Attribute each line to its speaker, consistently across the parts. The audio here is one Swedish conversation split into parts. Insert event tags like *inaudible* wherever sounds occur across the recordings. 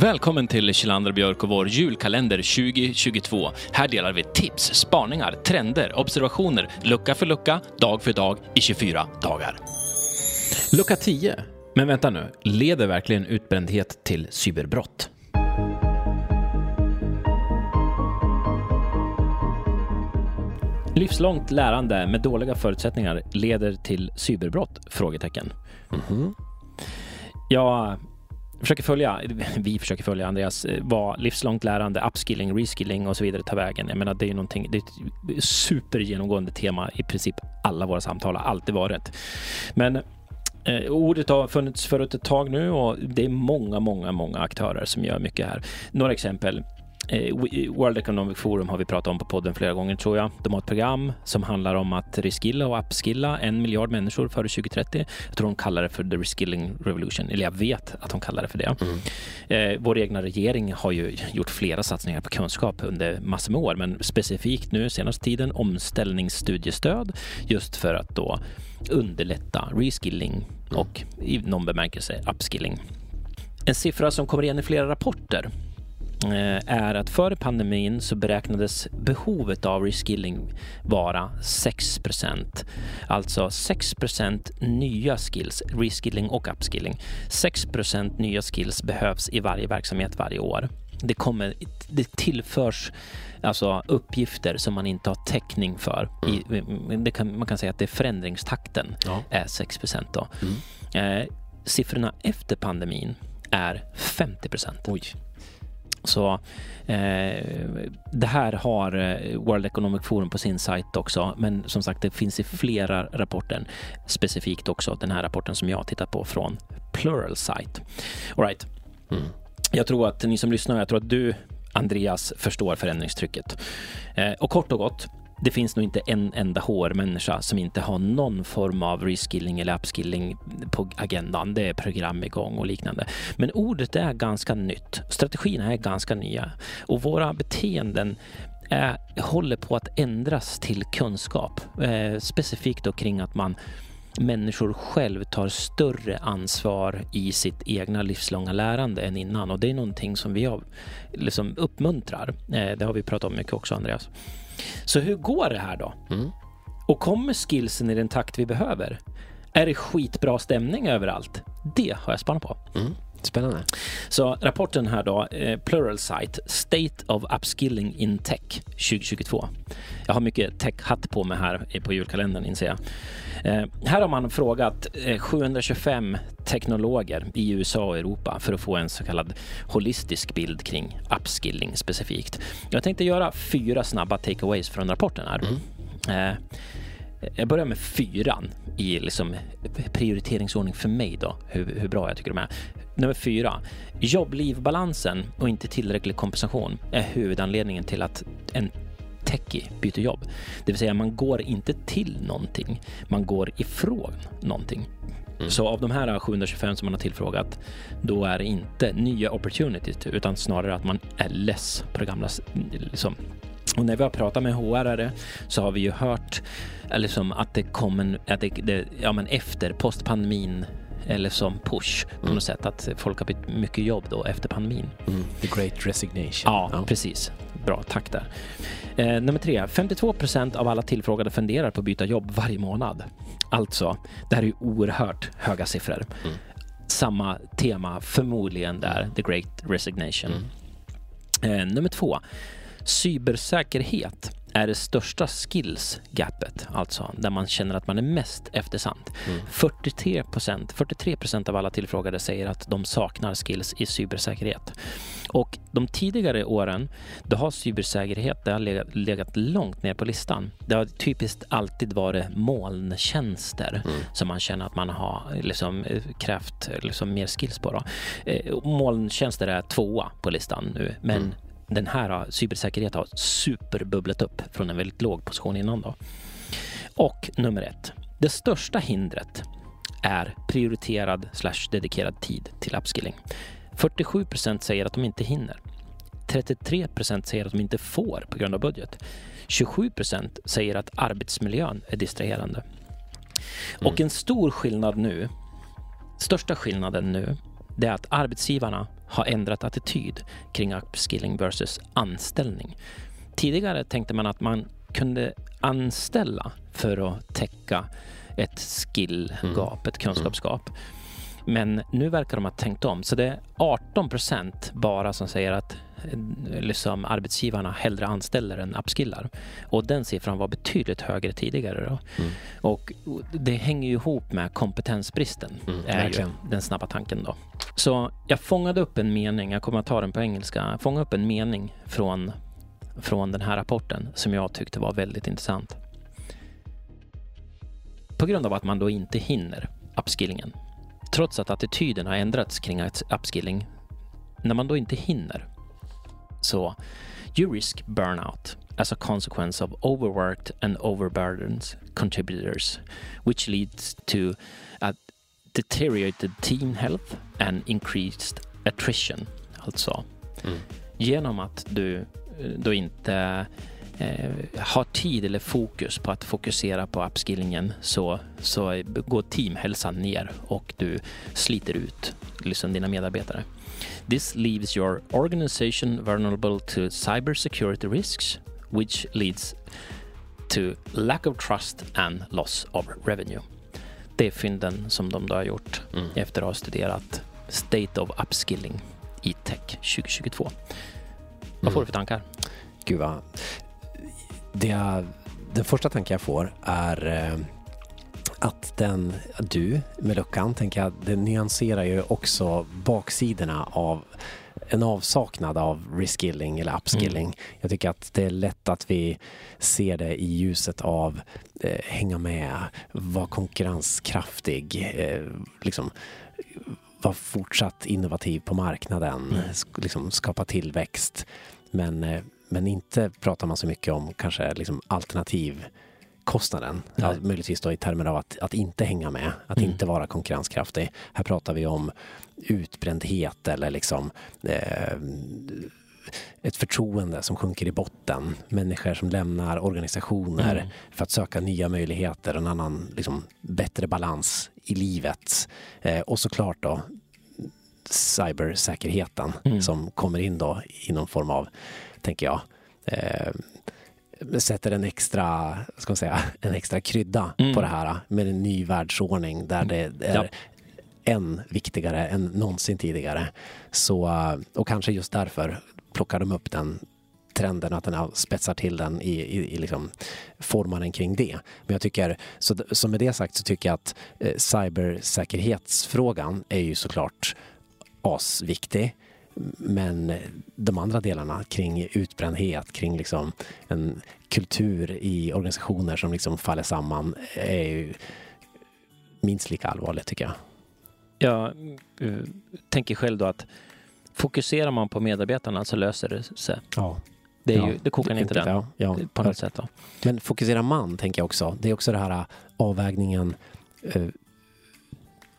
Speaker 1: Välkommen till Kjellander Björk och vår julkalender 2022. Här delar vi tips, spaningar, trender, observationer, lucka för lucka, dag för dag i 24 dagar.
Speaker 2: Lucka 10. Men vänta nu, leder verkligen utbrändhet till cyberbrott? Livslångt lärande med dåliga förutsättningar leder till cyberbrott? Frågetecken.
Speaker 1: Mm.
Speaker 2: Jag försöker följa, vi försöker följa Andreas, eh, vad livslångt lärande, upskilling, reskilling och så vidare tar vägen. Jag menar, det är ju någonting, det är ett supergenomgående tema i princip alla våra samtal har alltid varit. Men eh, ordet har funnits förut ett tag nu och det är många, många, många aktörer som gör mycket här. Några exempel. Eh, World Economic Forum har vi pratat om på podden flera gånger tror jag. De har ett program som handlar om att reskilla och upskilla en miljard människor före 2030. Jag tror de kallar det för the reskilling revolution, eller jag vet att de kallar det för det. Mm. Eh, vår egna regering har ju gjort flera satsningar på kunskap under massor med år, men specifikt nu senaste tiden omställningsstudiestöd just för att då underlätta reskilling och i någon bemärkelse upskilling. En siffra som kommer igen i flera rapporter är att före pandemin så beräknades behovet av reskilling vara 6% Alltså 6% nya skills, reskilling och upskilling. 6% nya skills behövs i varje verksamhet varje år. Det, kommer, det tillförs alltså uppgifter som man inte har täckning för. Mm. I, kan, man kan säga att det är förändringstakten ja. är 6 då. Mm. Eh, siffrorna efter pandemin är 50 Oj. Så eh, det här har eh, World Economic Forum på sin sajt också, men som sagt, det finns i flera rapporter, specifikt också den här rapporten som jag tittat på från Plural Site. All right. Mm. Jag tror att ni som lyssnar, jag tror att du Andreas förstår förändringstrycket. Eh, och kort och gott, det finns nog inte en enda HR-människa som inte har någon form av reskilling eller upskilling på agendan. Det är program igång och liknande. Men ordet är ganska nytt. Strategierna är ganska nya och våra beteenden är, håller på att ändras till kunskap. Eh, specifikt då kring att man människor själv tar större ansvar i sitt egna livslånga lärande än innan och det är någonting som vi liksom uppmuntrar. Eh, det har vi pratat om mycket också Andreas. Så hur går det här då? Mm. Och kommer skillsen i den takt vi behöver? Är det skitbra stämning överallt? Det har jag spanat på.
Speaker 1: Mm. Spännande.
Speaker 2: Så rapporten här då, eh, Plural Site, State of Upskilling in Tech 2022. Jag har mycket tech-hatt på mig här på julkalendern inser jag. Eh, här har man frågat eh, 725 teknologer i USA och Europa för att få en så kallad holistisk bild kring upskilling specifikt. Jag tänkte göra fyra snabba takeaways från rapporten här. Mm. Jag börjar med fyran i liksom prioriteringsordning för mig då, hur, hur bra jag tycker de är. Nummer fyra. Jobblivbalansen och inte tillräcklig kompensation är huvudanledningen till att en techie byter jobb. Det vill säga man går inte till någonting, man går ifrån någonting. Mm. Så av de här 725 som man har tillfrågat, då är det inte nya opportunities utan snarare att man är less på det gamla. Liksom. Och när vi har pratat med HR så har vi ju hört liksom, att det kommer, att det, det, ja men efter postpandemin eller som push på mm. något sätt att folk har bytt mycket jobb då efter pandemin.
Speaker 1: Mm. The great resignation.
Speaker 2: Ja, ja, precis. Bra, tack där. Eh, nummer tre, 52 procent av alla tillfrågade funderar på att byta jobb varje månad. Alltså, det här är ju oerhört höga siffror. Mm. Samma tema förmodligen där, the great resignation. Mm. Eh, nummer två, cybersäkerhet är det största skills-gapet, alltså där man känner att man är mest eftersatt. Mm. 43 procent 43% av alla tillfrågade säger att de saknar skills i cybersäkerhet. Och de tidigare åren, då har cybersäkerhet det har legat, legat långt ner på listan. Det har typiskt alltid varit molntjänster mm. som man känner att man har liksom, krävt liksom, mer skills på. Då. Eh, molntjänster är tvåa på listan nu, men mm den här cybersäkerhet har superbubblat upp från en väldigt låg position innan. Då. Och nummer ett. Det största hindret är prioriterad slash dedikerad tid till upskilling. 47 procent säger att de inte hinner. 33 procent säger att de inte får på grund av budget. 27 procent säger att arbetsmiljön är distraherande. Mm. Och en stor skillnad nu, största skillnaden nu, det är att arbetsgivarna har ändrat attityd kring upskilling versus anställning. Tidigare tänkte man att man kunde anställa för att täcka ett skillgap, ett kunskapsgap. Men nu verkar de ha tänkt om. Så det är 18 procent bara som säger att liksom, arbetsgivarna hellre anställer än upskillar. Och den siffran var betydligt högre tidigare. Då.
Speaker 3: Mm.
Speaker 2: Och det hänger ju ihop med kompetensbristen,
Speaker 3: Mm,
Speaker 2: är ju den snabba tanken då. Så jag fångade upp en mening, jag kommer att ta den på engelska, jag fångade upp en mening från, från den här rapporten som jag tyckte var väldigt intressant. På grund av att man då inte hinner upskillingen, trots att attityden har ändrats kring upskilling, när man då inte hinner, så you risk burnout as a consequence of overworked and overburdened contributors, which leads to a deteriorated team health and increased attrition. Alltså,
Speaker 3: Mm.
Speaker 2: genom att du eh, då inte har tid eller fokus på att fokusera på upskillingen så, så går teamhälsan ner och du sliter ut liksom dina medarbetare. This leaves your organization vulnerable to cybersecurity risks which leads to lack of trust and loss of revenue. Det är fynden som de då har gjort
Speaker 3: Mm.
Speaker 2: efter att ha studerat State of Upskilling i Tech 2022. Vad får du för tankar?
Speaker 3: Gud vad... Det jag, den första tanken jag får är eh, att den, du med luckan, tänker jag, det nyanserar ju också baksidorna av en avsaknad av reskilling eller upskilling. Jag tycker att det är lätt att vi ser det i ljuset av eh, hänga med, vara konkurrenskraftig, eh, liksom vara fortsatt innovativ på marknaden, sk- liksom skapa tillväxt. Men, eh, men inte pratar man så mycket om kanske liksom alternativkostnaden. Ja,
Speaker 2: Nej.
Speaker 3: möjligtvis då i termer av att, att inte hänga med, att
Speaker 2: Mm.
Speaker 3: inte vara konkurrenskraftig. Här pratar vi om utbrändhet eller liksom eh, ett förtroende som sjunker i botten. Människor som lämnar organisationer
Speaker 2: Mm.
Speaker 3: för att söka nya möjligheter och en annan liksom, bättre balans i livet. Eh, och såklart då cybersäkerheten
Speaker 2: Mm.
Speaker 3: som kommer in då i någon form av, tänker jag, eh, sätter en extra, ska man säga, *laughs* en extra krydda
Speaker 2: Mm.
Speaker 3: på det här med en ny världsordning där det är
Speaker 2: Ja.
Speaker 3: än viktigare än någonsin tidigare. Så, och kanske just därför plockar de upp den trenden att den spetsar till den i, i, i liksom formar den kring det. Men jag tycker, så, så med det sagt så tycker jag att eh, cybersäkerhetsfrågan är ju såklart asviktig. Men de andra delarna kring utbrändhet, kring liksom en kultur i organisationer som liksom faller samman är ju minst lika allvarligt tycker jag.
Speaker 2: Jag eh, tänker själv då att fokuserar man på medarbetarna så löser det sig.
Speaker 3: Ja.
Speaker 2: Det, är
Speaker 3: Ja.
Speaker 2: ju, det kokar ner till den
Speaker 3: Ja, ja.
Speaker 2: på något sätt. Då.
Speaker 3: Men fokuserar man, tänker jag också. Det är också det här äh, avvägningen. Eh,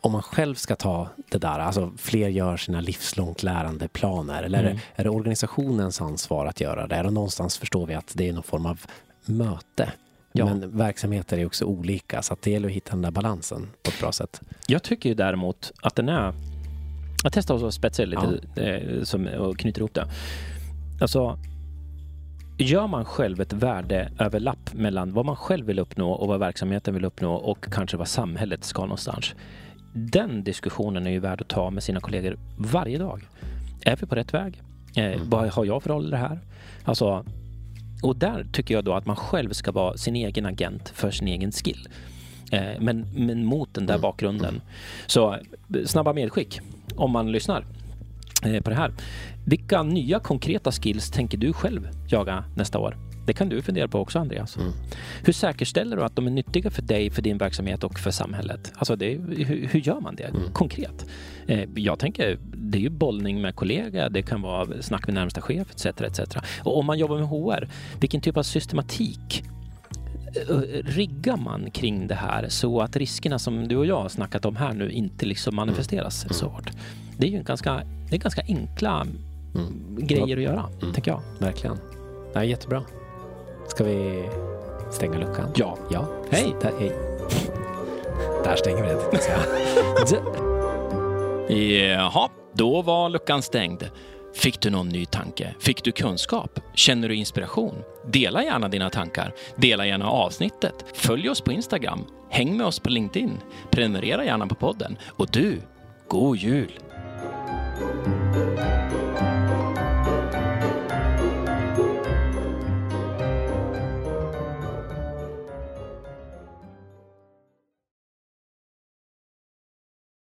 Speaker 3: om man själv ska ta det där, alltså fler gör sina livslångt lärande planer. Eller är,
Speaker 2: Mm.
Speaker 3: det, är det organisationens ansvar att göra det? Och någonstans förstår vi att det är någon form av möte.
Speaker 2: Ja.
Speaker 3: Men verksamheter är också olika, så det gäller att hitta den där balansen på ett bra sätt.
Speaker 2: Jag tycker ju däremot att den är... Jag testar att spetsa lite eh, som, och knyter ihop det. Alltså, gör man själv ett värdeöverlapp mellan vad man själv vill uppnå och vad verksamheten vill uppnå och kanske vad samhället ska någonstans. Den diskussionen är ju värd att ta med sina kollegor varje dag. Är vi på rätt väg? Eh,
Speaker 3: Mm.
Speaker 2: Vad har jag för roll i det här? Alltså, och där tycker jag då att man själv ska vara sin egen agent för sin egen skill. Eh, men, men mot den där
Speaker 3: Mm.
Speaker 2: bakgrunden. Så eh, snabba medskick om man lyssnar eh, på det här. Vilka nya konkreta skills tänker du själv jaga nästa år? Det kan du fundera på också Andreas.
Speaker 3: Mm.
Speaker 2: Hur säkerställer du att de är nyttiga för dig, för din verksamhet och för samhället? Alltså det, är- hur, hur gör man det
Speaker 3: Mm.
Speaker 2: konkret? Eh, jag tänker, det är ju bollning med kollega, det kan vara snack med närmsta chef etc. etc. Och om man jobbar med HR, vilken typ av systematik eh, riggar man kring det här så att riskerna som du och jag har snackat om här nu inte liksom manifesteras
Speaker 3: Mm.
Speaker 2: så hårt? Det är ju en ganska, det är ganska enkla
Speaker 3: Mm.
Speaker 2: grejer att göra,
Speaker 3: Mm.
Speaker 2: tänker jag.
Speaker 3: Verkligen. Ja, jättebra. Ska vi stänga luckan?
Speaker 2: Ja.
Speaker 3: Ja.
Speaker 2: Hej!
Speaker 3: Där, hej. Där stänger vi den. *laughs*
Speaker 1: Jaha,
Speaker 2: Då var luckan stängd. Fick du någon ny tanke? Fick du kunskap? Känner du inspiration? Dela gärna dina tankar. Dela gärna avsnittet. Följ oss på Instagram. Häng med oss på LinkedIn. Prenumerera gärna på podden. Och du, god jul!